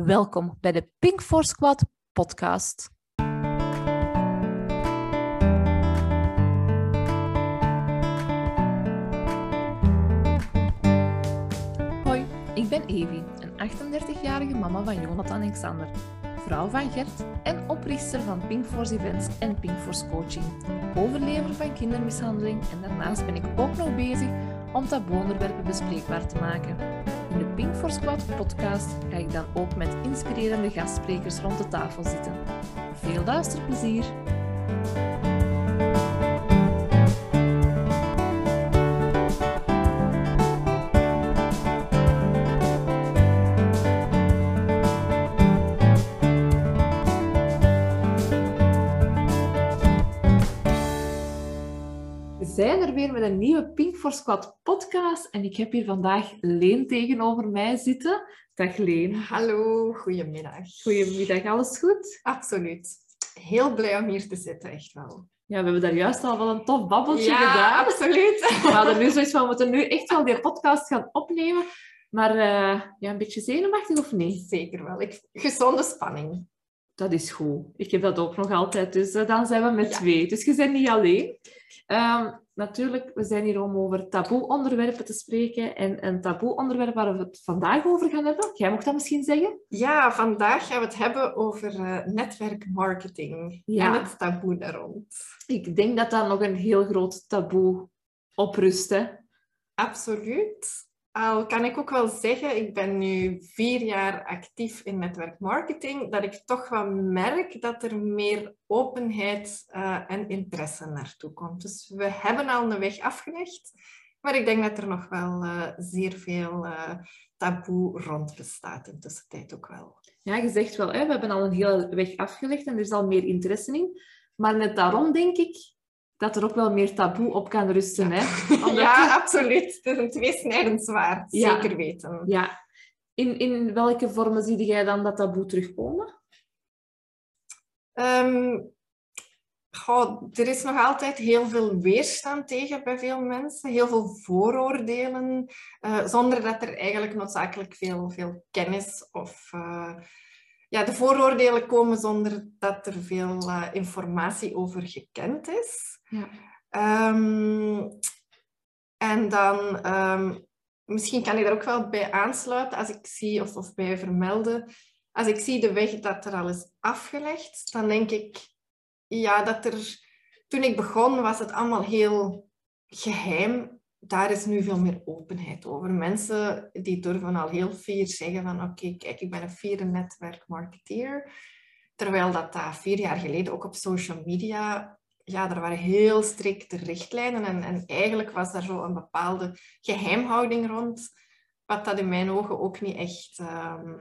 Welkom bij de Pink for Squad podcast. Hoi, ik ben Evie, een 38-jarige mama van Jonathan Alexander, vrouw van Gert en oprichter van Pink Force Events en Pink Force Coaching, overlever van kindermishandeling en daarnaast ben ik ook nog bezig om taboe-onderwerpen bespreekbaar te maken. In de Pink for Squad podcast ga ik dan ook met inspirerende gastsprekers rond de tafel zitten. Veel luisterplezier! We zijn er weer met een nieuwe Pink for Squad podcast en ik heb hier vandaag Leen tegenover mij zitten. Dag Leen. Hallo, goedemiddag. Goedemiddag, alles goed? Absoluut. Heel blij om hier te zitten, echt wel. Ja, we hebben daar juist al wel een tof babbeltje ja, gedaan. absoluut. We hadden nu zoiets van, we moeten nu echt wel die podcast gaan opnemen. Maar eh, ja, een beetje zenuwachtig of niet? Zeker wel. Ik, gezonde spanning. Dat is goed. Ik heb dat ook nog altijd. Dus eh, dan zijn we met Ja. twee. Dus je bent niet alleen. Ehm, natuurlijk, we zijn hier om over taboe-onderwerpen te spreken. En een taboe-onderwerp waar we het vandaag over gaan hebben. Jij mocht dat misschien zeggen? Ja, vandaag gaan we het hebben over eh, netwerkmarketing Ja. en het taboe daar rond. Ik denk dat daar nog een heel groot taboe op rust. Hè? Absoluut. Al kan ik ook wel zeggen, ik ben nu vier jaar actief in netwerkmarketing, dat ik toch wel merk dat er meer openheid eh, en interesse naartoe komt. Dus we hebben al een weg afgelegd, maar ik denk dat er nog wel eh, zeer veel eh, taboe rond bestaat in tussentijd ook wel. Ja, je zegt wel, hè, we hebben al een hele weg afgelegd en er is al meer interesse in. Maar net daarom denk ik dat er ook wel meer taboe op kan rusten. Hè? Omdat Ja, absoluut. Het is een tweesnijdend zwaard, Ja. zeker weten. Ja. In, in welke vormen zie jij dan dat taboe terugkomen? Ehm, goh, er is nog altijd heel veel weerstand tegen bij veel mensen, heel veel vooroordelen, eh, zonder dat er eigenlijk noodzakelijk veel, veel kennis of... eh, ja, de vooroordelen komen zonder dat er veel eh, informatie over gekend is. Ja. Ehm, en dan, ehm, misschien kan ik daar ook wel bij aansluiten als ik zie, of, of bij vermelden, als ik zie de weg dat er al is afgelegd, dan denk ik, ja, dat er, toen ik begon, was het allemaal heel geheim. Daar is nu veel meer openheid over. Mensen die durven al heel fier zeggen van, oké, kijk, ik ben een fiere netwerkmarketeer. Terwijl dat, dat vier jaar geleden ook op social media ja, er waren heel strikte richtlijnen en, en eigenlijk was daar zo een bepaalde geheimhouding rond, wat dat in mijn ogen ook niet echt ehm,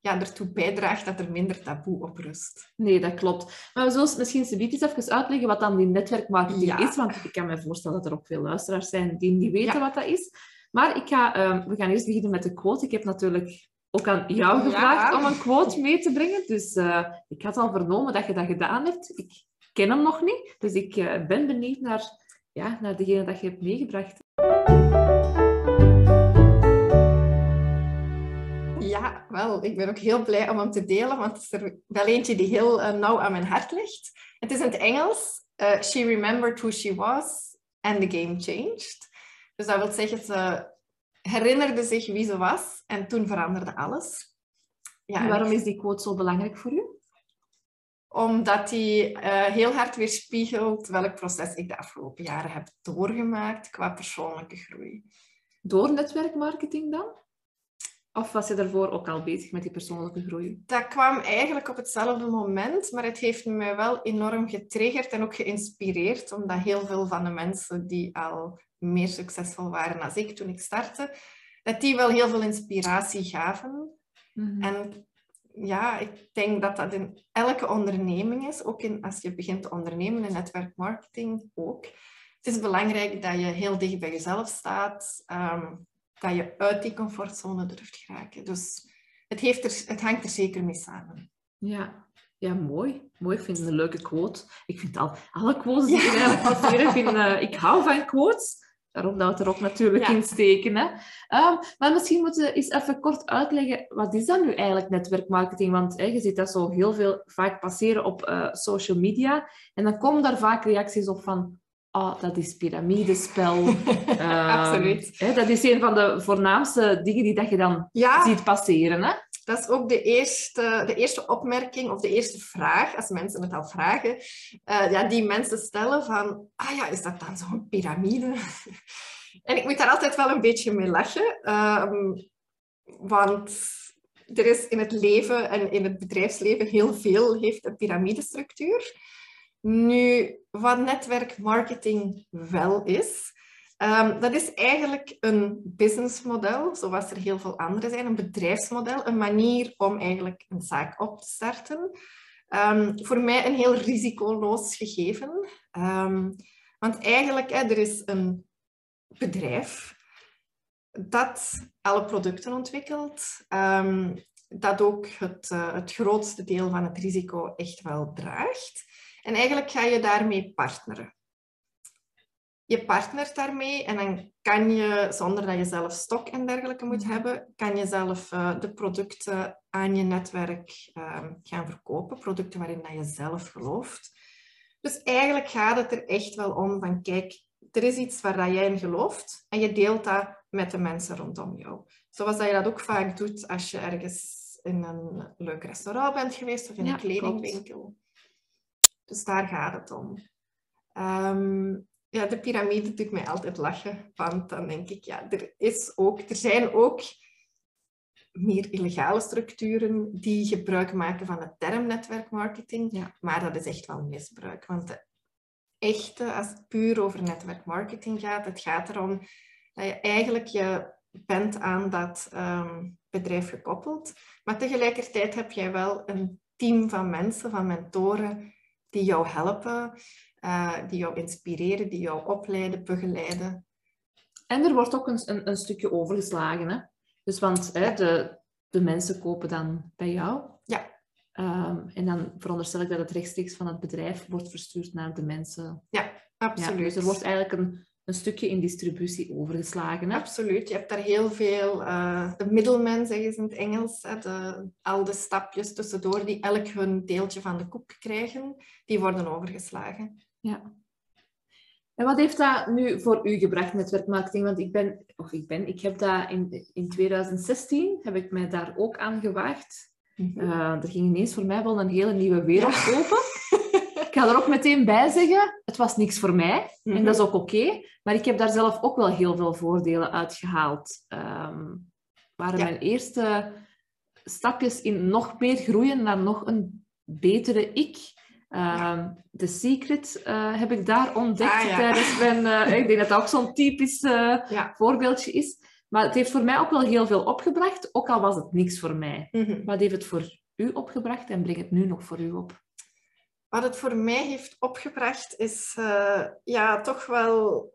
ja, ertoe bijdraagt dat er minder taboe op rust. Nee, dat klopt. Maar we zullen misschien subiet eens even uitleggen wat dan die netwerkmarketing Ja. is. Want ik kan me voorstellen dat er ook veel luisteraars zijn die niet weten Ja. wat dat is. Maar ik ga, ehm, we gaan eerst beginnen met de quote. Ik heb natuurlijk ook aan jou Ja. gevraagd om een quote mee te brengen. Dus eh, ik had al vernomen dat je dat gedaan hebt. Ik ken hem nog niet. Dus ik eh, ben benieuwd naar, ja, naar degene dat je hebt meegebracht. Ja, wel, ik ben ook heel blij om hem te delen, want het is er wel eentje die heel eh, nauw aan mijn hart ligt. Het is in het Engels. eh, she remembered who she was and the game changed. Dus dat wil zeggen, ze herinnerde zich wie ze was en toen veranderde alles. Ja, En waarom is die quote zo belangrijk voor u? Omdat hij eh, heel hard weerspiegelt welk proces ik de afgelopen jaren heb doorgemaakt qua persoonlijke groei. Door netwerkmarketing dan? Of was je daarvoor ook al bezig met die persoonlijke groei? Dat kwam eigenlijk op hetzelfde moment, maar het heeft me wel enorm getriggerd en ook geïnspireerd, omdat heel veel van de mensen die al meer succesvol waren dan ik toen ik startte, dat die wel heel veel inspiratie gaven. Mhm. En ja, ik denk dat dat in elke onderneming is, ook in, als je begint te ondernemen in netwerkmarketing ook. Het is belangrijk dat je heel dicht bij jezelf staat, ehm, dat je uit die comfortzone durft geraken. Dus het, heeft er, het hangt er zeker mee samen. Ja. ja, mooi. Mooi, ik vind het een leuke quote. Ik vind al, alle quotes die Ja. ik eigenlijk vind, eh, ik hou van quotes. Daarom dat we het er ook natuurlijk Ja. in steken. Hè? Ehm, maar misschien moeten we eens even kort uitleggen, wat is dan nu eigenlijk netwerkmarketing? Want hè, je ziet dat zo heel veel vaak passeren op eh, social media. En dan komen daar vaak reacties op van, ah, dat is piramidespel. Ehm, Absoluut. Hè, dat is een van de voornaamste dingen die dat je dan Ja, ziet passeren. Hè? Dat is ook de eerste, de eerste opmerking of de eerste vraag, als mensen het al vragen, eh, ja, die mensen stellen van, ah ja, is dat dan zo'n piramide? en ik moet daar altijd wel een beetje mee lachen, ehm, want er is in het leven en in het bedrijfsleven heel veel heeft een piramidestructuur. Nu, wat netwerkmarketing wel is, Ehm, dat is eigenlijk een businessmodel, zoals er heel veel andere zijn, een bedrijfsmodel, een manier om eigenlijk een zaak op te starten. Ehm, voor mij een heel risicoloos gegeven. Ehm, want eigenlijk, hè, er is een bedrijf dat alle producten ontwikkelt, dat ook het, eh, het grootste deel van het risico echt wel draagt. En eigenlijk ga je daarmee partneren je partnert daarmee en dan kan je, zonder dat je zelf stok en dergelijke moet hebben, kan je zelf eh, de producten aan je netwerk ehm, gaan verkopen. Producten waarin dat je zelf gelooft. Dus eigenlijk gaat het er echt wel om van, kijk, er is iets waar dat jij in gelooft en je deelt dat met de mensen rondom jou. Zoals dat je dat ook vaak doet als je ergens in een leuk restaurant bent geweest of in Ja, een kledingwinkel. Dus daar gaat het om. Ehm, ja, de piramide doet mij altijd lachen. Want dan denk ik, ja, er, is ook, er zijn ook meer illegale structuren die gebruik maken van de term netwerkmarketing. Ja. Maar dat is echt wel misbruik. Want de echte, als het puur over netwerkmarketing gaat, het gaat erom dat je eigenlijk je bent aan dat ehm, bedrijf gekoppeld. Maar tegelijkertijd heb jij wel een team van mensen, van mentoren, die jou helpen, eh, die jou inspireren, die jou opleiden, begeleiden. En er wordt ook een, een, een stukje overgeslagen. Hè? Dus want hè, de, de mensen kopen dan bij jou. Ja. Ehm, en dan veronderstel ik dat het rechtstreeks van het bedrijf wordt verstuurd naar de mensen. Ja, Absoluut. dus er wordt eigenlijk een, een stukje in distributie overgeslagen. Hè? Absoluut. Je hebt daar heel veel, eh, de middlemen zeggen ze in het Engels, hè, de, al de stapjes tussendoor die elk hun deeltje van de koek krijgen, die worden overgeslagen. Ja. En wat heeft dat nu voor u gebracht, netwerkmarketing? Want ik ben, of ik ben, ik heb dat in, in 2016, heb ik mij daar ook aan gewaagd. Eh, er ging ineens voor mij wel een hele nieuwe wereld open. Ik ga er ook meteen bij zeggen, het was niks voor mij. En dat is ook oké. maar ik heb daar zelf ook wel heel veel voordelen uit gehaald. Ehm waren Ja. mijn eerste stapjes in nog meer groeien naar nog een betere ik. Ehm The Secret eh, heb ik daar ontdekt Ah, ja. tijdens mijn... eh, ik denk dat dat ook zo'n typisch eh, Ja. voorbeeldje is. Maar het heeft voor mij ook wel heel veel opgebracht, ook al was het niks voor mij. Mhm. Wat heeft het voor u opgebracht en brengt het nu nog voor u op? Wat het voor mij heeft opgebracht is ja, toch wel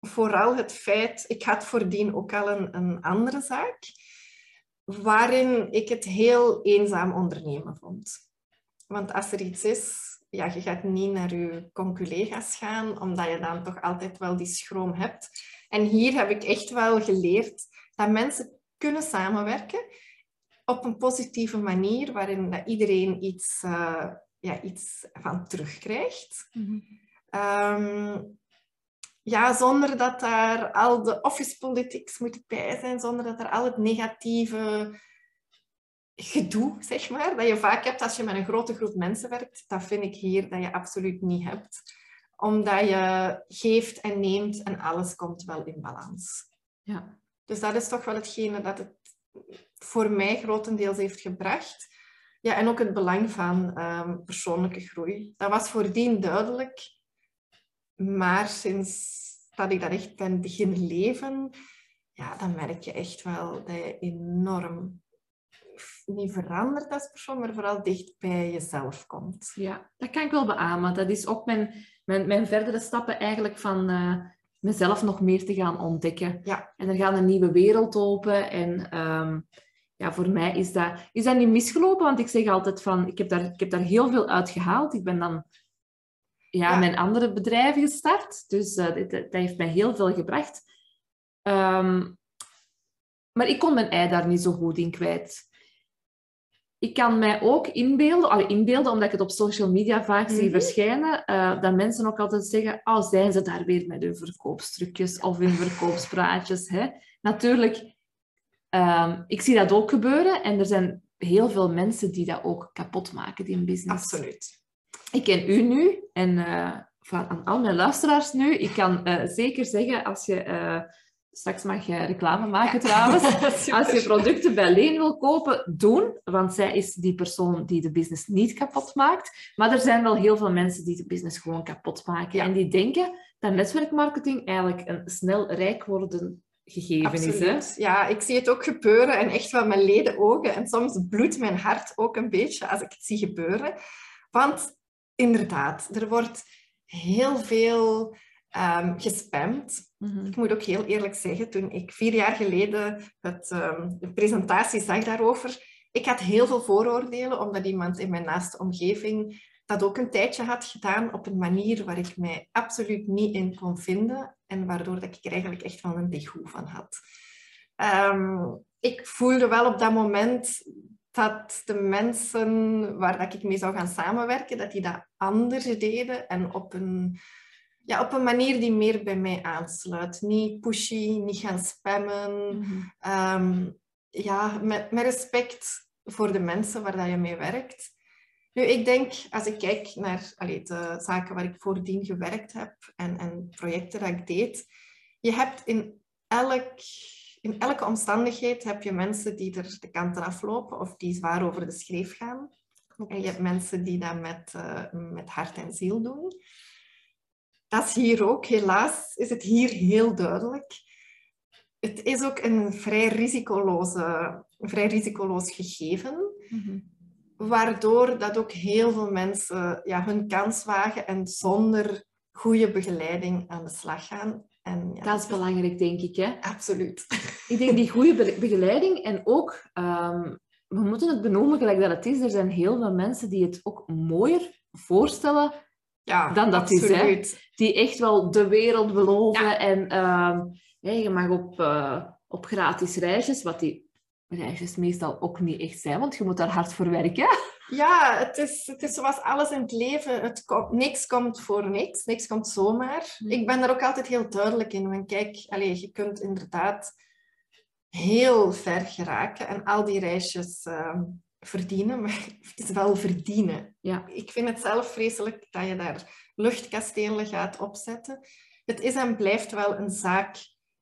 vooral het feit, ik had voordien ook al een, een andere zaak, waarin ik het heel eenzaam ondernemen vond. Want als er iets is, ja, je gaat niet naar je conculega's gaan, omdat je dan toch altijd wel die schroom hebt. En hier heb ik echt wel geleerd dat mensen kunnen samenwerken op een positieve manier, waarin dat iedereen iets, eh, ja, iets van terugkrijgt. Ehm, ja, zonder dat daar al de office politics moet bij zijn, zonder dat er al het negatieve gedoe, zeg maar, dat je vaak hebt als je met een grote groep mensen werkt. Dat vind ik hier dat je absoluut niet hebt. Omdat je geeft en neemt en alles komt wel in balans. Ja. Dus dat is toch wel hetgene dat het voor mij grotendeels heeft gebracht. Ja, en ook het belang van ehm, persoonlijke groei. Dat was voordien duidelijk. Maar sinds dat ik dat echt ben beginnen leven, ja, dan merk je echt wel dat je enorm niet verandert als persoon, maar vooral dicht bij jezelf komt. Ja, dat kan ik wel beamen. Dat is ook mijn, mijn, mijn verdere stappen eigenlijk van eh, mezelf nog meer te gaan ontdekken. Ja. En er gaat een nieuwe wereld open. En ehm, ja, voor mij is dat, is dat niet misgelopen, want ik zeg altijd van, ik heb daar, ik heb daar heel veel uit gehaald. Ik ben dan ja, Ja. mijn andere bedrijven gestart. Dus eh, dit- dat heeft mij heel veel gebracht. Ehm, maar ik kon mijn ei daar niet zo goed in kwijt. Ik kan mij ook inbeelden, allee, inbeelden omdat ik het op social media vaak zie Mhm. verschijnen, eh, dat mensen ook altijd zeggen, oh, zijn ze daar weer met hun verkoopstrucjes of hun verkoopspraatjes. Hè? Natuurlijk, ehm, ik zie dat ook gebeuren en er zijn heel veel mensen die dat ook kapot maken, die een business. Absoluut. Ik ken u nu en eh, van aan al mijn luisteraars nu. Ik kan eh, zeker zeggen, als je... straks mag je reclame maken trouwens. Als je producten bij Leen wil kopen, doen. Want zij is die persoon die de business niet kapot maakt. Maar er zijn wel heel veel mensen die de business gewoon kapot maken. Ja. En die denken dat netwerkmarketing eigenlijk een snel rijk worden gegeven is. Hè? Ja, ik zie het ook gebeuren en echt van mijn leden ogen. En soms bloedt mijn hart ook een beetje als ik het zie gebeuren. Want inderdaad, er wordt heel veel ehm gespamd. Mhm. Ik moet ook heel eerlijk zeggen, toen ik vier jaar geleden het, ehm, de presentatie zag daarover, ik had heel veel vooroordelen, omdat iemand in mijn naaste omgeving dat ook een tijdje had gedaan op een manier waar ik mij absoluut niet in kon vinden en waardoor dat ik er eigenlijk echt wel een degoe van had. Ehm, ik voelde wel op dat moment dat de mensen waar dat ik mee zou gaan samenwerken, dat die dat anders deden en op een, ja, op een manier die meer bij mij aansluit. Niet pushy, niet gaan spammen. Mhm. Ehm, ja, met, met respect voor de mensen waar dat je mee werkt. Nu, ik denk, als ik kijk naar allee, de zaken waar ik voordien gewerkt heb en, en projecten dat ik deed, je hebt in, elk, in elke omstandigheid heb je mensen die er de kanten aflopen of die zwaar over de schreef gaan. En je hebt mensen die dat met, eh, met hart en ziel doen. Dat is hier ook, helaas is het hier heel duidelijk. Het is ook een vrij, risicoloze, een vrij risicoloos gegeven, Mhm. waardoor dat ook heel veel mensen ja, hun kans wagen en zonder goede begeleiding aan de slag gaan. En, ja, Dat is belangrijk, denk ik. Hè? Absoluut. Ik denk die goede be- begeleiding en ook, ehm, we moeten het benoemen gelijk dat het is. Er zijn heel veel mensen die het ook mooier voorstellen, Ja, Dan dat is, hè. absoluut. die echt wel de wereld beloven. Ja. En ehm, je mag op, eh, op gratis reisjes, wat die reisjes meestal ook niet echt zijn, want je moet daar hard voor werken. Ja, het is, het is zoals alles in het leven. Het komt, niks komt voor niks. Niks komt zomaar. Hmm. Ik ben daar ook altijd heel duidelijk in. Want kijk, allez, je kunt inderdaad heel ver geraken en al die reisjes ehm, verdienen. Maar het is wel verdienen. Ja. Ik vind het zelf vreselijk dat je daar luchtkastelen gaat opzetten. Het is en blijft wel een zaak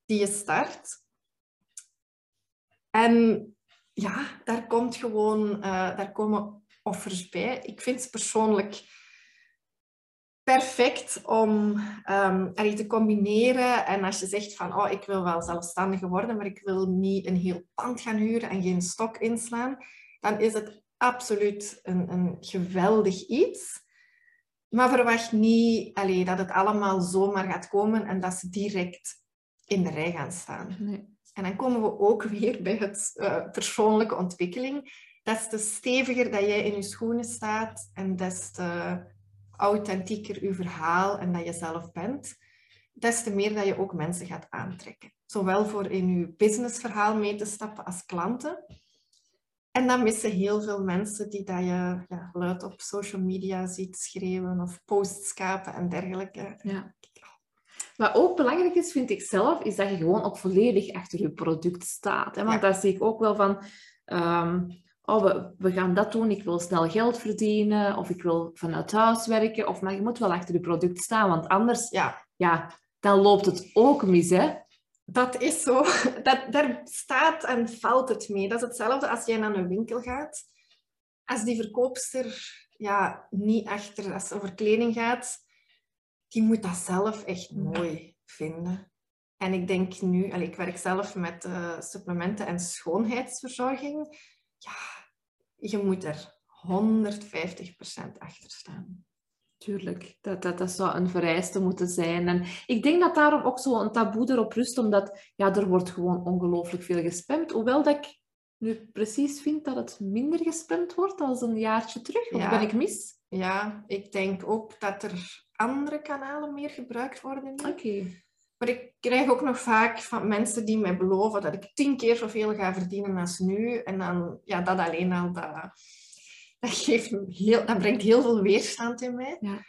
die je start. En ja, daar, komt gewoon, eh, daar komen offers bij. Ik vind het persoonlijk perfect om allee, te combineren. En als je zegt van, oh, ik wil wel zelfstandiger worden, maar ik wil niet een heel pand gaan huren en geen stok inslaan, dan is het absoluut een, een geweldig iets. Maar verwacht niet allee, dat het allemaal zomaar gaat komen en dat ze direct in de rij gaan staan. Nee. En dan komen we ook weer bij het eh, persoonlijke ontwikkeling. Des te steviger dat jij in je schoenen staat en des te authentieker je verhaal en dat je zelf bent, des te meer dat je ook mensen gaat aantrekken. Zowel voor in je businessverhaal mee te stappen als klanten. En dan missen heel veel mensen die dat je ja, luid op social media ziet schreeuwen of posts kapen en dergelijke. Ja. Wat ook belangrijk is, vind ik zelf, is dat je gewoon ook volledig achter je product staat. Hè? Want Ja. daar zie ik ook wel van... ehm, oh, we, we gaan dat doen, ik wil snel geld verdienen, of ik wil vanuit huis werken. Of, maar je moet wel achter je product staan, want anders Ja, ja, dan loopt het ook mis. Hè? Dat is zo. Dat, daar staat en valt het mee. Dat is hetzelfde als jij naar een winkel gaat. Als die verkoopster ja, niet achter, als over kleding gaat, die moet dat zelf echt mooi vinden. En ik denk nu, ik werk zelf met eh, supplementen en schoonheidsverzorging. Ja, je moet er 150% achter staan. Tuurlijk, dat, dat, dat zou een vereiste moeten zijn. En ik denk dat daarom ook zo een taboe erop rust, omdat ja, er wordt gewoon ongelooflijk veel gespamd. Hoewel dat ik nu precies vind dat het minder gespamd wordt dan een jaartje terug. Of Ja. ben ik mis? Ja, ik denk ook dat er andere kanalen meer gebruikt worden. Oké. Maar ik krijg ook nog vaak van mensen die mij beloven dat ik tien keer zoveel ga verdienen als nu. En dan, ja, dat alleen al, dat, dat, geeft heel, dat brengt heel veel weerstand in mij. Ja.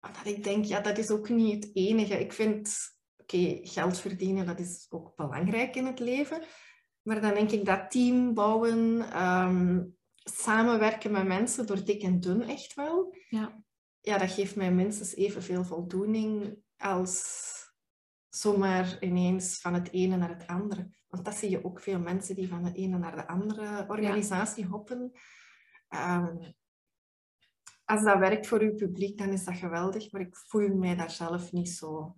Omdat ik denk, ja, dat is ook niet het enige. Ik vind, oké, geld verdienen, dat is ook belangrijk in het leven. Maar dan denk ik dat team bouwen, ehm, samenwerken met mensen door dik en dun echt wel. Ja. Ja, dat geeft mij minstens evenveel voldoening als zomaar ineens van het ene naar het andere. Want dat zie je ook veel mensen die van de ene naar de andere organisatie hoppen. Ehm, als dat werkt voor uw publiek, dan is dat geweldig. Maar ik voel mij daar zelf niet zo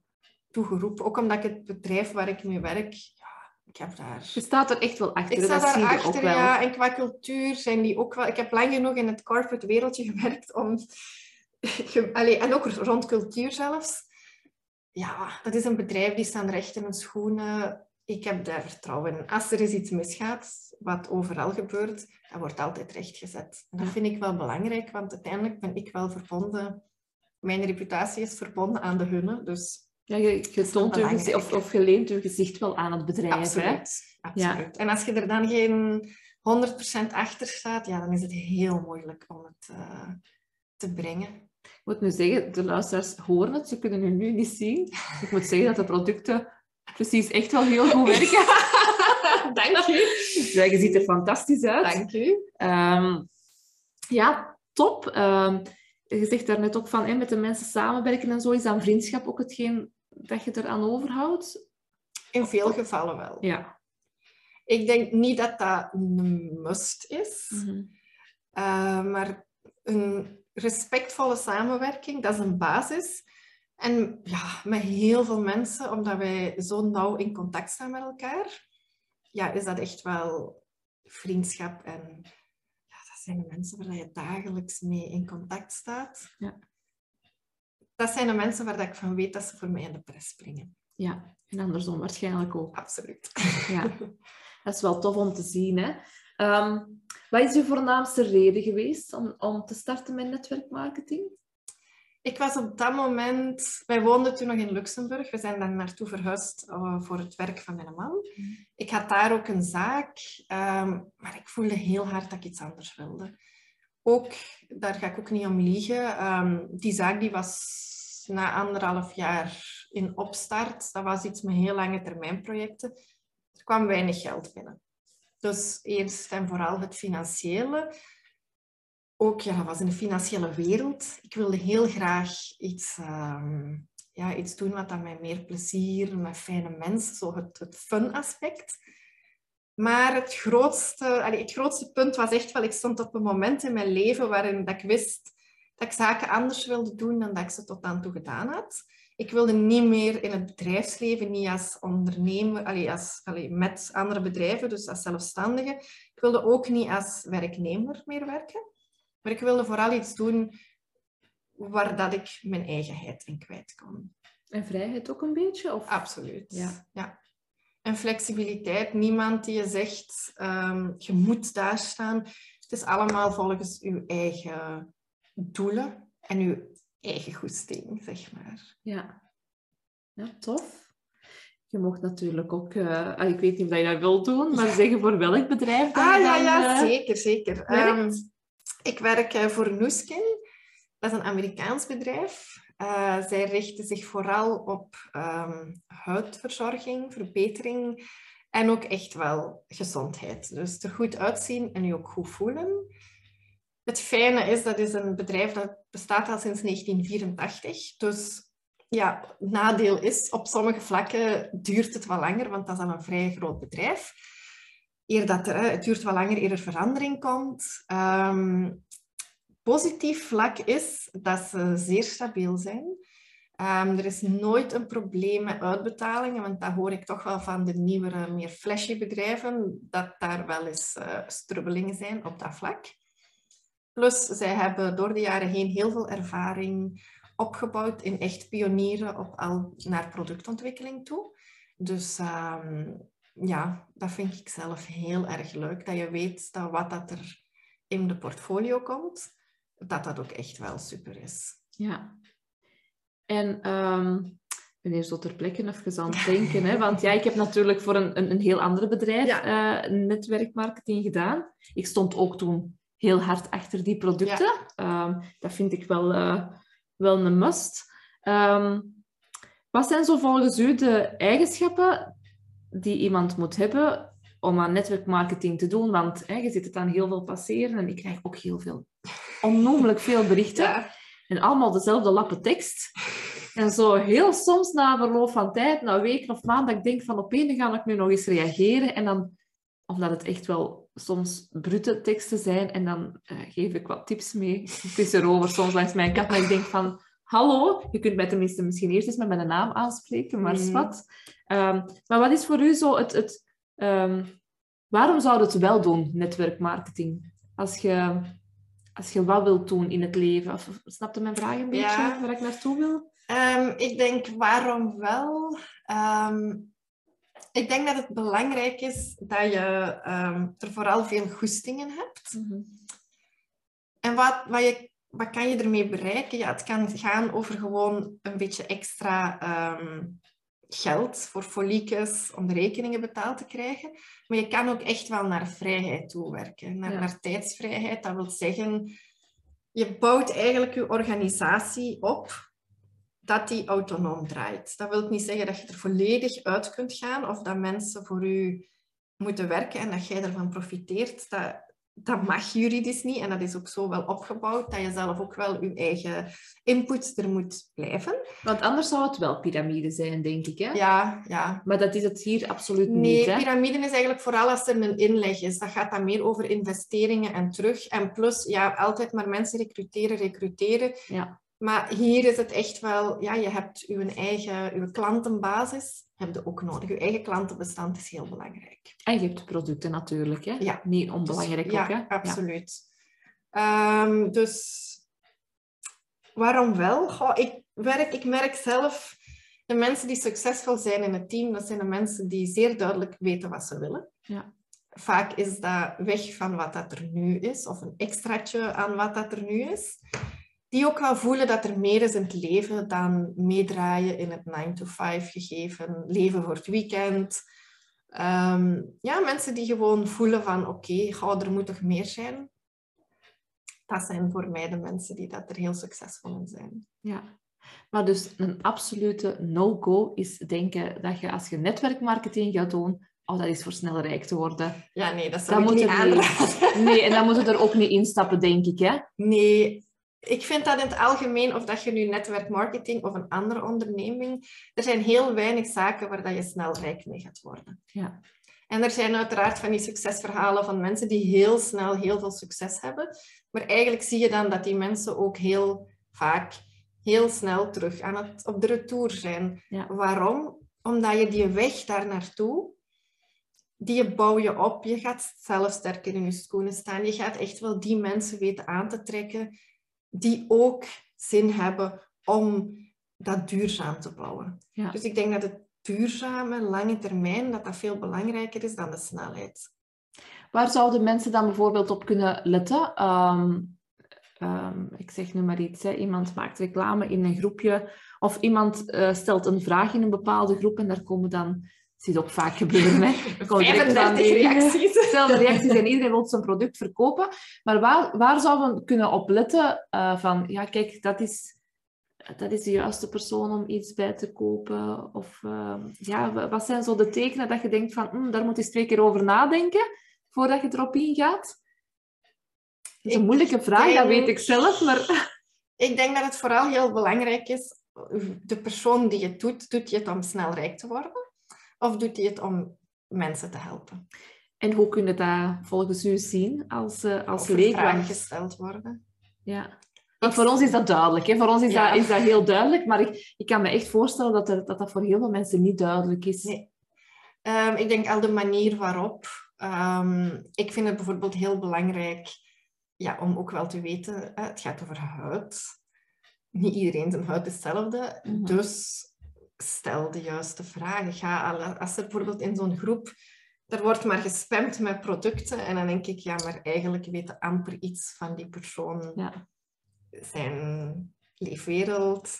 toe geroepen. Ook omdat ik het bedrijf waar ik mee werk, ja, ik heb daar... Je staat er echt wel achter. Ik sta ook wel. ja. En qua cultuur zijn die ook wel... Ik heb lang genoeg in het corporate wereldje gewerkt om... Allee, en ook rond cultuur zelfs. Ja, dat is een bedrijf die staan recht in hun schoenen. Ik heb daar vertrouwen in. Als er eens iets misgaat, wat overal gebeurt, dat wordt altijd rechtgezet. En dat vind ik wel belangrijk, want uiteindelijk ben ik wel verbonden... Mijn reputatie is verbonden aan de hunne, dus Ja, je, je is wel toont je gezicht, of, of je leent je gezicht wel aan het bedrijf. Hè? Absoluut. absoluut. En als je er dan geen 100% achter staat, ja, dan is het heel moeilijk om het eh, te brengen. Ik moet nu zeggen, de luisteraars horen het, ze kunnen het nu niet zien. Ik moet zeggen dat de producten precies echt wel heel goed werken. Dank u. Ja, je ziet er fantastisch uit. Dank u. Ehm, ja, top. Ehm, je zegt daar net ook van, hè, met de mensen samenwerken en zo. Is dan vriendschap ook hetgeen dat je eraan overhoudt? In veel gevallen wel. Ja. Ik denk niet dat dat een must is, Mhm. eh, maar een respectvolle samenwerking, dat is een basis. En ja, met heel veel mensen, omdat wij zo nauw in contact staan met elkaar, ja, is dat echt wel vriendschap. En ja, dat zijn de mensen waar je dagelijks mee in contact staat. Ja. Dat zijn de mensen waar dat ik van weet dat ze voor mij in de pres springen. ja, en andersom waarschijnlijk ook. Absoluut. Ja, dat is wel tof om te zien. Hè? Ehm, wat is uw voornaamste reden geweest om, om te starten met netwerkmarketing? Ik was op dat moment... Wij woonden toen nog in Luxemburg. We zijn daar naartoe verhuisd eh, voor het werk van mijn man. Ik had daar ook een zaak, ehm, maar ik voelde heel hard dat ik iets anders wilde. Ook, daar ga ik ook niet om liegen, ehm, die zaak die was na anderhalf jaar in opstart. Dat was iets met heel lange termijn projecten. Er kwam weinig geld binnen. Dus eerst en vooral het financiële. Ook, ja, was in de financiële wereld. Ik wilde heel graag iets, ehm, ja, iets doen wat dan mij meer plezier, met fijne mensen, zo het, fun aspect. Maar het grootste, het grootste punt was echt wel, ik stond op een moment in mijn leven waarin dat ik wist dat ik zaken anders wilde doen dan dat ik ze tot dan toe gedaan had. Ik wilde niet meer in het bedrijfsleven, niet als ondernemer, allee, als, allee, met andere bedrijven, dus als zelfstandige. Ik wilde ook niet als werknemer meer werken. Maar ik wilde vooral iets doen waar dat ik mijn eigenheid in kwijt kon. En vrijheid ook een beetje? Of? Absoluut. Ja. Ja. En flexibiliteit. Niemand die je zegt, ehm, je moet daar staan. Het is allemaal volgens uw eigen doelen en uw eigen goesting, zeg maar. Ja. ja, tof. Je mocht natuurlijk ook, eh, ah, ik weet niet of je dat wilt doen, maar zeggen voor welk bedrijf dat Ah, je ja, dan, ja, eh, zeker, zeker. werkt? Ik werk eh, voor Nooskin. Dat is een Amerikaans bedrijf. Eh, zij richten zich vooral op ehm, huidverzorging, verbetering en ook echt wel gezondheid. Dus er goed uitzien en je ook goed voelen. Het fijne is, dat is een bedrijf dat bestaat al sinds 1984. Dus ja, nadeel is, op sommige vlakken duurt het wat langer, want dat is al een vrij groot bedrijf. Eer dat er, het duurt wat langer eer er verandering komt. Ehm, positief vlak is dat ze zeer stabiel zijn. Ehm, er is nooit een probleem met uitbetalingen, want dat hoor ik toch wel van de nieuwere, meer flashy bedrijven, dat daar wel eens eh, strubbelingen zijn op dat vlak. Plus, zij hebben door de jaren heen heel veel ervaring opgebouwd in echt pionieren op al naar productontwikkeling toe. Dus ehm, ja, dat vind ik zelf heel erg leuk, dat je weet dat wat dat er in de portfolio komt, dat dat ook echt wel super is. Ja. En ben hier zo ter plekke even aan het denken. Hè? Want ja, ik heb natuurlijk voor een, een, een heel ander bedrijf Ja. eh, netwerkmarketing gedaan. Ik stond ook toen heel hard achter die producten. Ehm, dat vind ik wel, eh, wel een must. Ehm, wat zijn zo volgens u de eigenschappen die iemand moet hebben om aan netwerkmarketing te doen? Want hè, je ziet het dan heel veel passeren en ik krijg ook heel veel, onnoemelijk veel berichten. Ja. En allemaal dezelfde lappen tekst. En zo heel soms na verloop van tijd, na weken of maanden, dat ik denk van op een ga ik nu nog eens reageren. En dan, omdat het echt wel soms brute teksten zijn, en dan eh, geef ik wat tips mee. Het is erover soms langs mijn kat, maar ik denk van, hallo, je kunt mij tenminste misschien eerst eens met mijn naam aanspreken, maar Mhm. zwart. Ehm, maar wat is voor u zo het... het ehm, waarom zou je het wel doen, netwerkmarketing? Als je, als je wat wilt doen in het leven. Of, of- snap je mijn vraag een beetje, Ja. waar ik naartoe wil? Ehm, ik denk, waarom wel? Ik denk dat het belangrijk is dat je er vooral veel goestingen hebt. En wat, wat, je, wat kan je ermee bereiken? Ja, het kan gaan over gewoon een beetje extra ehm, geld voor foliekes om de rekeningen betaald te krijgen. Maar je kan ook echt wel naar vrijheid toe werken, naar, Ja. naar tijdsvrijheid. Dat wil zeggen, je bouwt eigenlijk je organisatie op dat die autonoom draait. Dat wil niet zeggen dat je er volledig uit kunt gaan of dat mensen voor u moeten werken en dat jij ervan profiteert. Dat, dat mag juridisch niet en dat is ook zo wel opgebouwd dat je zelf ook wel je eigen input er moet blijven. Want anders zou het wel piramide zijn, denk ik. Hè? Ja, ja. Maar dat is het hier absoluut Nee, niet. Hè? piramide is eigenlijk vooral als er een inleg is. Dat gaat dan meer over investeringen en terug. En plus, ja, altijd maar mensen recruteren, recruteren. Ja. Maar hier is het echt wel, ja, je hebt je eigen je klantenbasis, heb je ook nodig. Je eigen klantenbestand is heel belangrijk. En je hebt de producten natuurlijk. Hè? Ja. Niet onbelangrijk Dus- ook. Hè? Ja, absoluut. Ehm, dus waarom wel? Goh, ik, werk, ik merk zelf, de mensen die succesvol zijn in het team, dat zijn de mensen die zeer duidelijk weten wat ze willen. Ja. Vaak is dat weg van wat dat er nu is, of een extraatje aan wat dat er nu is. Die ook wel voelen dat er meer is in het leven dan meedraaien in het 9-to-5 gegeven, leven voor het weekend. Ehm, ja, mensen die gewoon voelen van oké, goh, er moet toch meer zijn. Dat zijn voor mij de mensen die dat er heel succesvol in zijn. Ja. Maar dus een absolute no-go is denken dat je als je netwerkmarketing gaat doen, oh, dat is voor snel rijk te worden. Ja, nee, dat zou ik niet aanraden. Nee, en dan moet je er ook niet instappen, denk ik. Hè? Nee, ik vind dat in het algemeen, of dat je nu netwerkmarketing of een andere onderneming, er zijn heel weinig zaken waar dat je snel rijk mee gaat worden. Ja. En er zijn uiteraard van die succesverhalen van mensen die heel snel heel veel succes hebben. Maar eigenlijk zie je dan dat die mensen ook heel vaak heel snel terug aan het, op de retour zijn. Ja. Waarom? Omdat je die weg daar naartoe, die bouw je op. Je gaat zelf sterker in je schoenen staan. Je gaat echt wel die mensen weten aan te trekken die ook zin hebben om dat duurzaam te bouwen. Ja. Dus ik denk dat het duurzame, lange termijn, dat dat veel belangrijker is dan de snelheid. Waar zouden mensen dan bijvoorbeeld op kunnen letten? Ehm, ehm, ik zeg nu maar iets, hè. iemand maakt reclame in een groepje of iemand eh, stelt een vraag in een bepaalde groep en daar komen dan, zie je ook vaak gebeuren, hè. Er komen direct 35 aanbiedingen, reacties. Dezelfde reacties en iedereen wil zijn product verkopen. Maar waar, waar zouden we kunnen op letten eh, van, ja kijk, dat is, dat is de juiste persoon om iets bij te kopen? Of eh, ja, wa- wat zijn zo de tekenen dat je denkt van, hm, daar moet je eens twee keer over nadenken voordat je erop ingaat? Dat is een Ik moeilijke vraag, dat weet ik zelf, maar... Ik denk dat het vooral heel belangrijk is, de persoon die het doet, doet hij het om snel rijk te worden? Of doet hij het om mensen te helpen? En hoe kun je dat volgens u zien als, eh, als vragen gesteld worden? Ja. Want voor ons is dat duidelijk. Hè? Voor ons is, Ja. dat, is dat heel duidelijk. Maar ik, ik kan me echt voorstellen dat, er, dat dat voor heel veel mensen niet duidelijk is. Nee. Ehm, ik denk al de manier waarop. Ehm, ik vind het bijvoorbeeld heel belangrijk ja, om ook wel te weten, het gaat over huid. Niet iedereen zijn huid is hetzelfde. Mhm. Dus stel de juiste vragen. Ga, al- als er bijvoorbeeld in zo'n groep, er wordt maar gespamd met producten en dan denk ik, ja, maar eigenlijk weten amper iets van die persoon Ja. zijn leefwereld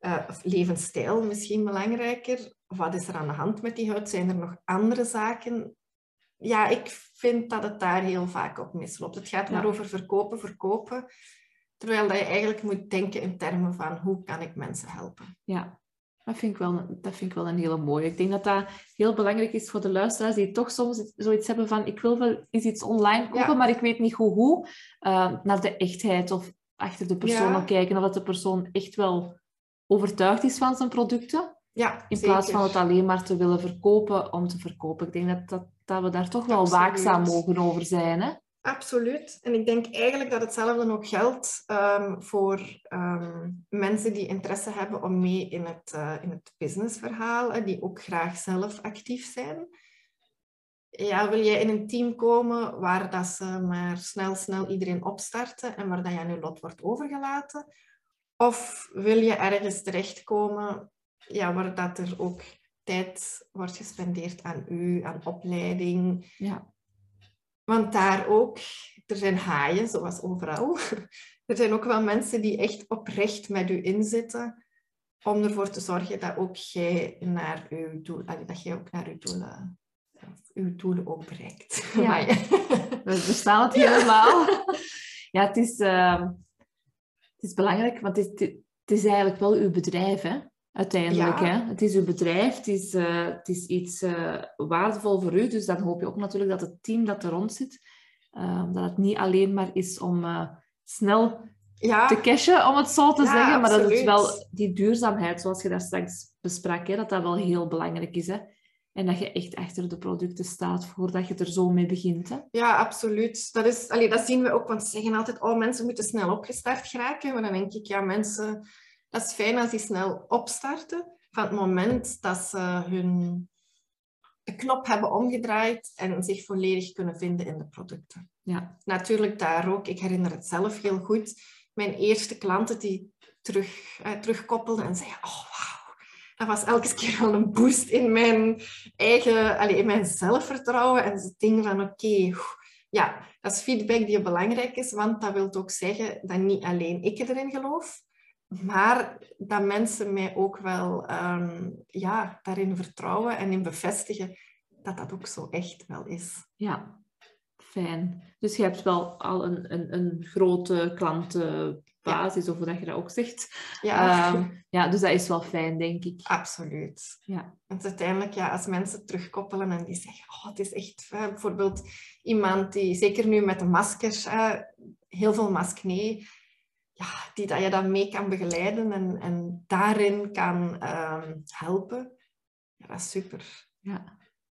uh, of levensstijl misschien belangrijker? Wat is er aan de hand met die huid? Zijn er nog andere zaken? Ja, ik vind dat het daar heel vaak op misloopt. Het gaat maar over verkopen, verkopen. Terwijl dat je eigenlijk moet denken in termen van hoe kan ik mensen helpen. Ja, dat vind, ik wel, dat vind ik wel een hele mooie. Ik denk dat dat heel belangrijk is voor de luisteraars die toch soms zoiets hebben van ik wil wel eens iets online kopen, maar ik weet niet hoe hoe. Uh, naar de echtheid of achter de persoon kijken of dat de persoon echt wel overtuigd is van zijn producten. Ja, in plaats van het alleen maar te willen verkopen om te verkopen. Ik denk dat, dat, dat we daar toch wel waakzaam mogen over zijn. Hè? Absoluut. En ik denk eigenlijk dat hetzelfde ook geldt um, voor um, mensen die interesse hebben om mee in het, uh, in het businessverhaal, die ook graag zelf actief zijn. Ja, wil jij in een team komen waar dat ze maar snel, snel iedereen opstarten en waar dat je aan je lot wordt overgelaten? Of wil je ergens terechtkomen ja, waar dat er ook tijd wordt gespendeerd aan u, aan opleiding? Ja want daar ook, er zijn haaien, zoals overal. Er zijn ook wel mensen die echt oprecht met u inzitten om ervoor te zorgen dat ook jij naar uw doel, dat jij ook naar uw doelen, uw doelen ook bereikt. Ja, we bestaan het helemaal. Ja, het is, uh, het is belangrijk, want het is, het is eigenlijk wel uw bedrijf, hè? Uiteindelijk. Hè? Het is uw bedrijf, het is, uh, het is iets uh, waardevol voor u. Dus dan hoop je ook natuurlijk dat het team dat er rond zit, uh, dat het niet alleen maar is om snel ja. te cashen, om het zo te ja, zeggen, maar dat het wel die duurzaamheid, zoals je daar straks besprak, hè, dat dat wel heel belangrijk is. Hè? En dat je echt achter de producten staat voordat je er zo mee begint. Hè? Ja, absoluut. Dat, is, allee, dat zien we ook, want ze zeggen altijd, oh, mensen moeten snel opgestart geraken. Maar dan denk ik, ja, mensen dat is fijn als die snel opstarten. Van het moment dat ze hun de knop hebben omgedraaid en zich volledig kunnen vinden in de producten. Ja. Natuurlijk daar ook. Ik herinner het zelf heel goed. Mijn eerste klanten die terug, eh, terugkoppelden en zeiden... Oh, wauw. Dat was elke keer wel een boost in mijn eigen... Allez, in mijn zelfvertrouwen. En ze denken van... Oké, ja, dat is feedback die belangrijk is. Want dat wil ook zeggen dat niet alleen ik erin geloof, maar dat mensen mij ook wel um, ja, daarin vertrouwen en in bevestigen dat dat ook zo echt wel is. Ja, fijn. Dus je hebt wel al een, een, een grote klantenbasis, ja. of hoe dat je dat ook zegt. Ja. Um, ja, dus dat is wel fijn, denk ik. Absoluut. Ja. Want uiteindelijk, ja, als mensen terugkoppelen en die zeggen, oh, het is echt... bijvoorbeeld iemand die, zeker nu met de maskers, heel veel maskne ja, die dat je dan mee kan begeleiden en, en daarin kan um, helpen. Ja, dat is super. Ja.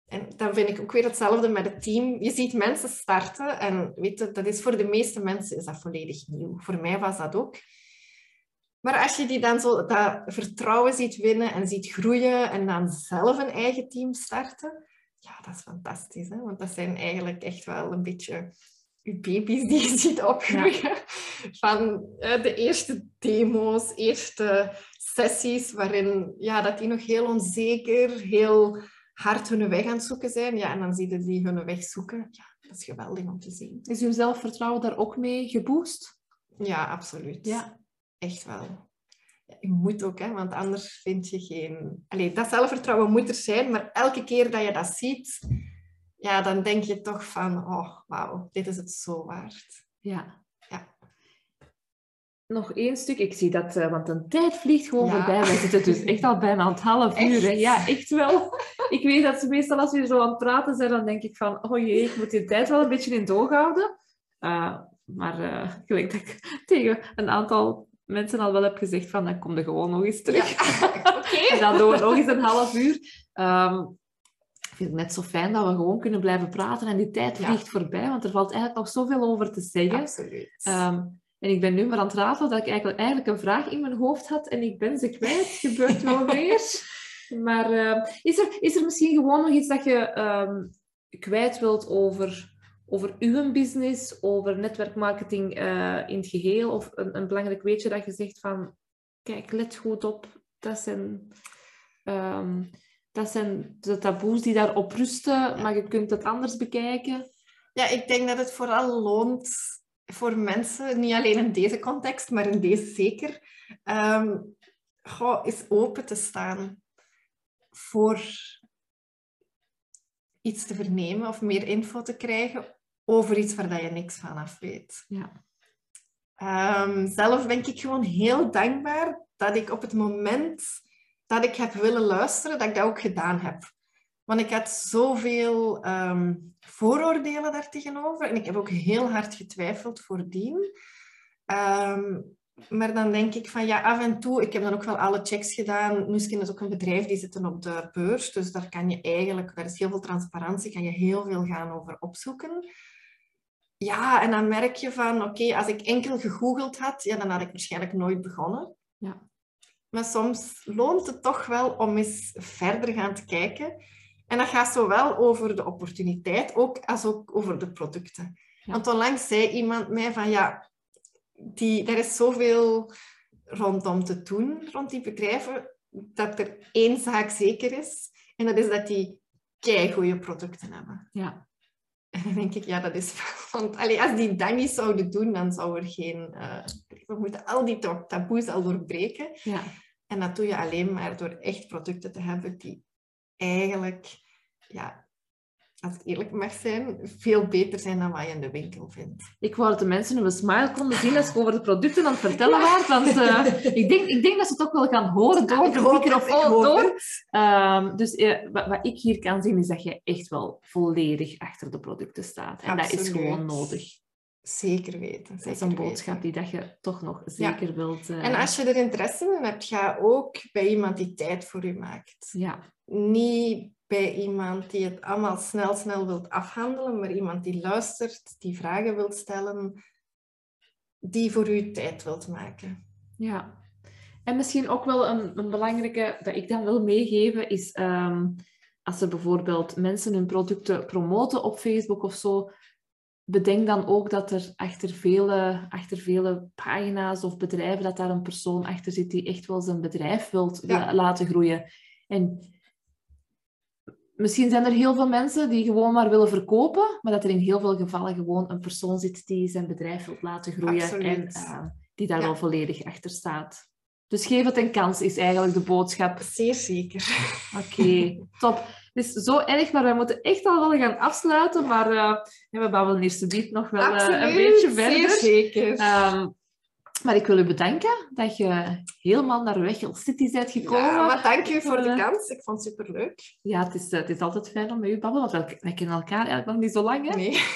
En dan vind ik ook weer hetzelfde met het team. Je ziet mensen starten en weet je, dat is voor de meeste mensen is dat volledig nieuw. Voor mij was dat ook. Maar als je die dan zo dat vertrouwen ziet winnen en ziet groeien en dan zelf een eigen team starten, ja, dat is fantastisch. Hè? Want dat zijn eigenlijk echt wel een beetje je baby's die je ziet opgroeien. Van uh, de eerste demo's, eerste sessies, waarin ja, dat die nog heel onzeker, heel hard hun weg aan het zoeken zijn. Ja, en dan zie je die hun weg zoeken. Ja, dat is geweldig om te zien. Is uw zelfvertrouwen daar ook mee geboost? Ja, absoluut. Ja. Echt wel. je moet ook, hè, want anders vind je geen... Allee, dat zelfvertrouwen moet er zijn, maar elke keer dat je dat ziet ja, dan denk je toch van, oh, wauw, dit is het zo waard. Ja. ja. Nog één stuk. Ik zie dat, uh, want de tijd vliegt gewoon voorbij. We zitten dus echt al bijna aan het half uur. Hè? Ja, echt wel. Ik weet dat ze meestal als we zo aan het praten zijn, dan denk ik van, oh jee, ik moet die tijd wel een beetje in het oog houden. Uh, maar uh, gelijk dat ik tegen een aantal mensen al wel heb gezegd van, dan kom je gewoon nog eens terug. Ja. Okay. en dan doen we nog eens een half uur. Um, vind het net zo fijn dat we gewoon kunnen blijven praten en die tijd vliegt voorbij, want er valt eigenlijk nog zoveel over te zeggen. Absoluut. Um, en ik ben nu maar aan het ratelen dat ik eigenlijk, eigenlijk een vraag in mijn hoofd had en ik ben ze kwijt. Gebeurt wel weer. Maar uh, is, er, is er misschien gewoon nog iets dat je um, kwijt wilt over, over uw business, over netwerkmarketing uh, in het geheel? Of een, een belangrijk weetje dat je zegt van, kijk, let goed op. Dat zijn... Um, dat zijn de taboes die daarop rusten, maar je kunt het anders bekijken. Ja, ik denk dat het vooral loont voor mensen, niet alleen in deze context, maar in deze zeker, um, goh, is open te staan voor iets te vernemen of meer info te krijgen over iets waar je niks van af weet. Ja. Um, zelf ben ik gewoon heel dankbaar dat ik op het moment dat ik heb willen luisteren, dat ik dat ook gedaan heb. Want ik had zoveel um, vooroordelen daar tegenover. En ik heb ook heel hard getwijfeld voordien. Um, maar dan denk ik van ja, af en toe, ik heb dan ook wel alle checks gedaan. Nuskin is ook een bedrijf die zitten op de beurs. Dus daar kan je eigenlijk, daar is heel veel transparantie, kan je heel veel gaan over opzoeken. Ja, en dan merk je van oké, als ik enkel gegoogeld had, ja, dan had ik waarschijnlijk nooit begonnen. Ja. Maar soms loont het toch wel om eens verder gaan te kijken. En dat gaat zowel over de opportuniteit ook, als ook over de producten. Want onlangs zei iemand mij van ja, die, er is zoveel rondom te doen, rond die bedrijven, dat er één zaak zeker is. En dat is dat die kei goede producten hebben. Ja. En dan denk ik, ja, dat is... Want allee, als die dat niet zouden doen, dan zou er geen... Uh, we moeten al die taboes al doorbreken. Ja. En dat doe je alleen maar door echt producten te hebben die eigenlijk ja, als ik eerlijk mag zijn, veel beter zijn dan wat je in de winkel vindt. Ik wou dat de mensen een smile konden zien als ik over de producten aan het vertellen was. Want uh, ik, denk, ik denk dat ze het ook wel gaan horen door de microfoon door. Um, dus uh, wat, wat, ik hier kan zien, is dat je echt wel volledig achter de producten staat. En Absoluut. dat is gewoon nodig. Zeker weten. Zeker dat is een boodschap die dat je toch nog zeker ja. wilt... Uh... En als je er interesse in hebt, ga ook bij iemand die tijd voor je maakt. Ja. Niet bij iemand die het allemaal snel, snel wilt afhandelen, maar iemand die luistert, die vragen wilt stellen, die voor u tijd wilt maken. Ja. En misschien ook wel een, een belangrijke dat ik dan wil meegeven is um, als er bijvoorbeeld mensen hun producten promoten op Facebook of zo, bedenk dan ook dat er achter vele, achter vele pagina's of bedrijven, dat daar een persoon achter zit die echt wel zijn bedrijf wilt ja. laten groeien. En misschien zijn er heel veel mensen die gewoon maar willen verkopen, maar dat er in heel veel gevallen gewoon een persoon zit die zijn bedrijf wil laten groeien Absoluut. en uh, die daar ja. wel volledig achter staat. Dus geef het een kans, is eigenlijk de boodschap. Zeer zeker. Oké, okay, top. Het is zo erg, maar we moeten echt al wel gaan afsluiten. Maar uh, we babbelen eerst nog wel uh, een beetje verder. Zeer zeker. Um, maar ik wil u bedanken dat je helemaal naar Wechel City bent gekomen. Ja, maar dank je voor de kans. Ik vond het superleuk. Ja, het is, het is altijd fijn om met u te babbelen, want wij kennen elkaar eigenlijk nog niet zo lang. Hè? Nee.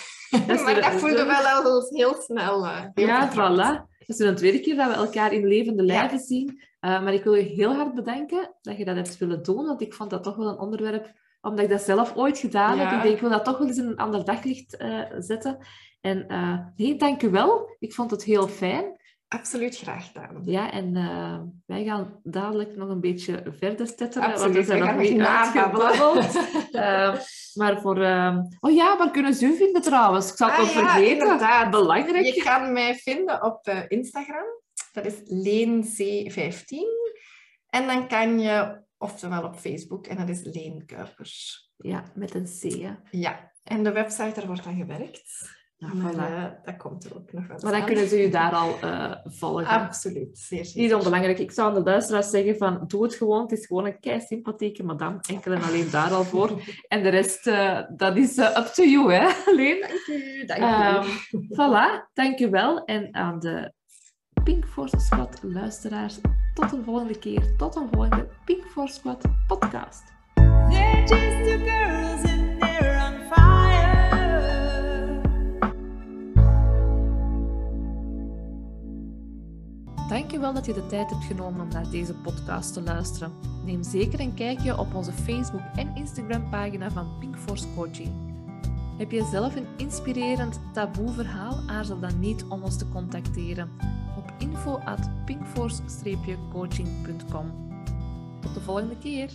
Maar dat voelde wel al heel snel. Heel ja, voilà. Het is een tweede keer dat we elkaar in levende lijven ja. zien. Uh, maar ik wil je heel hard bedanken dat je dat hebt willen doen, want ik vond dat toch wel een onderwerp, omdat ik dat zelf ooit gedaan ja. heb. Ik denk, ik wil dat toch wel eens in een ander daglicht uh, zetten. En nee, dank u wel. Ik vond het heel fijn. Absoluut graag gedaan. Ja, en uh, wij gaan dadelijk nog een beetje verder stetteren, Absoluut, want we zijn nog niet uitgebabbeld. uh, maar voor... Uh... Oh ja, waar kunnen ze u vinden trouwens? Ik zal het ah, nog ja, vergeten. Inderdaad. Belangrijk. Je kan mij vinden op uh, Instagram. Dat is leenc15. En dan kan je, oftewel op Facebook, en dat is Leen Kuipers. Ja, met een C. Hè? Ja, en de website, daar wordt aan gewerkt. Ja, maar voilà. uh, dat komt er ook nog wel Maar dan kunnen ze u daar al uh, volgen. Absoluut, zeer zeker. Niet onbelangrijk. Ik zou aan de luisteraars zeggen van, doe het gewoon. Het is gewoon een kei sympathieke madame. Enkel en alleen daar al voor. En de rest, uh, dat is up to you, hè, Leen? Dank u, dank u. Um, voilà, dank u wel. En aan de Pink Force Squad luisteraars, tot een volgende keer. Tot een volgende Pink Force Squad podcast. Dankjewel dat je de tijd hebt genomen om naar deze podcast te luisteren. Neem zeker een kijkje op onze Facebook- en Instagram-pagina van Pink Force Coaching. Heb je zelf een inspirerend taboe-verhaal? Aarzel dan niet om ons te contacteren op info at pinkforce-coaching.com. Tot de volgende keer!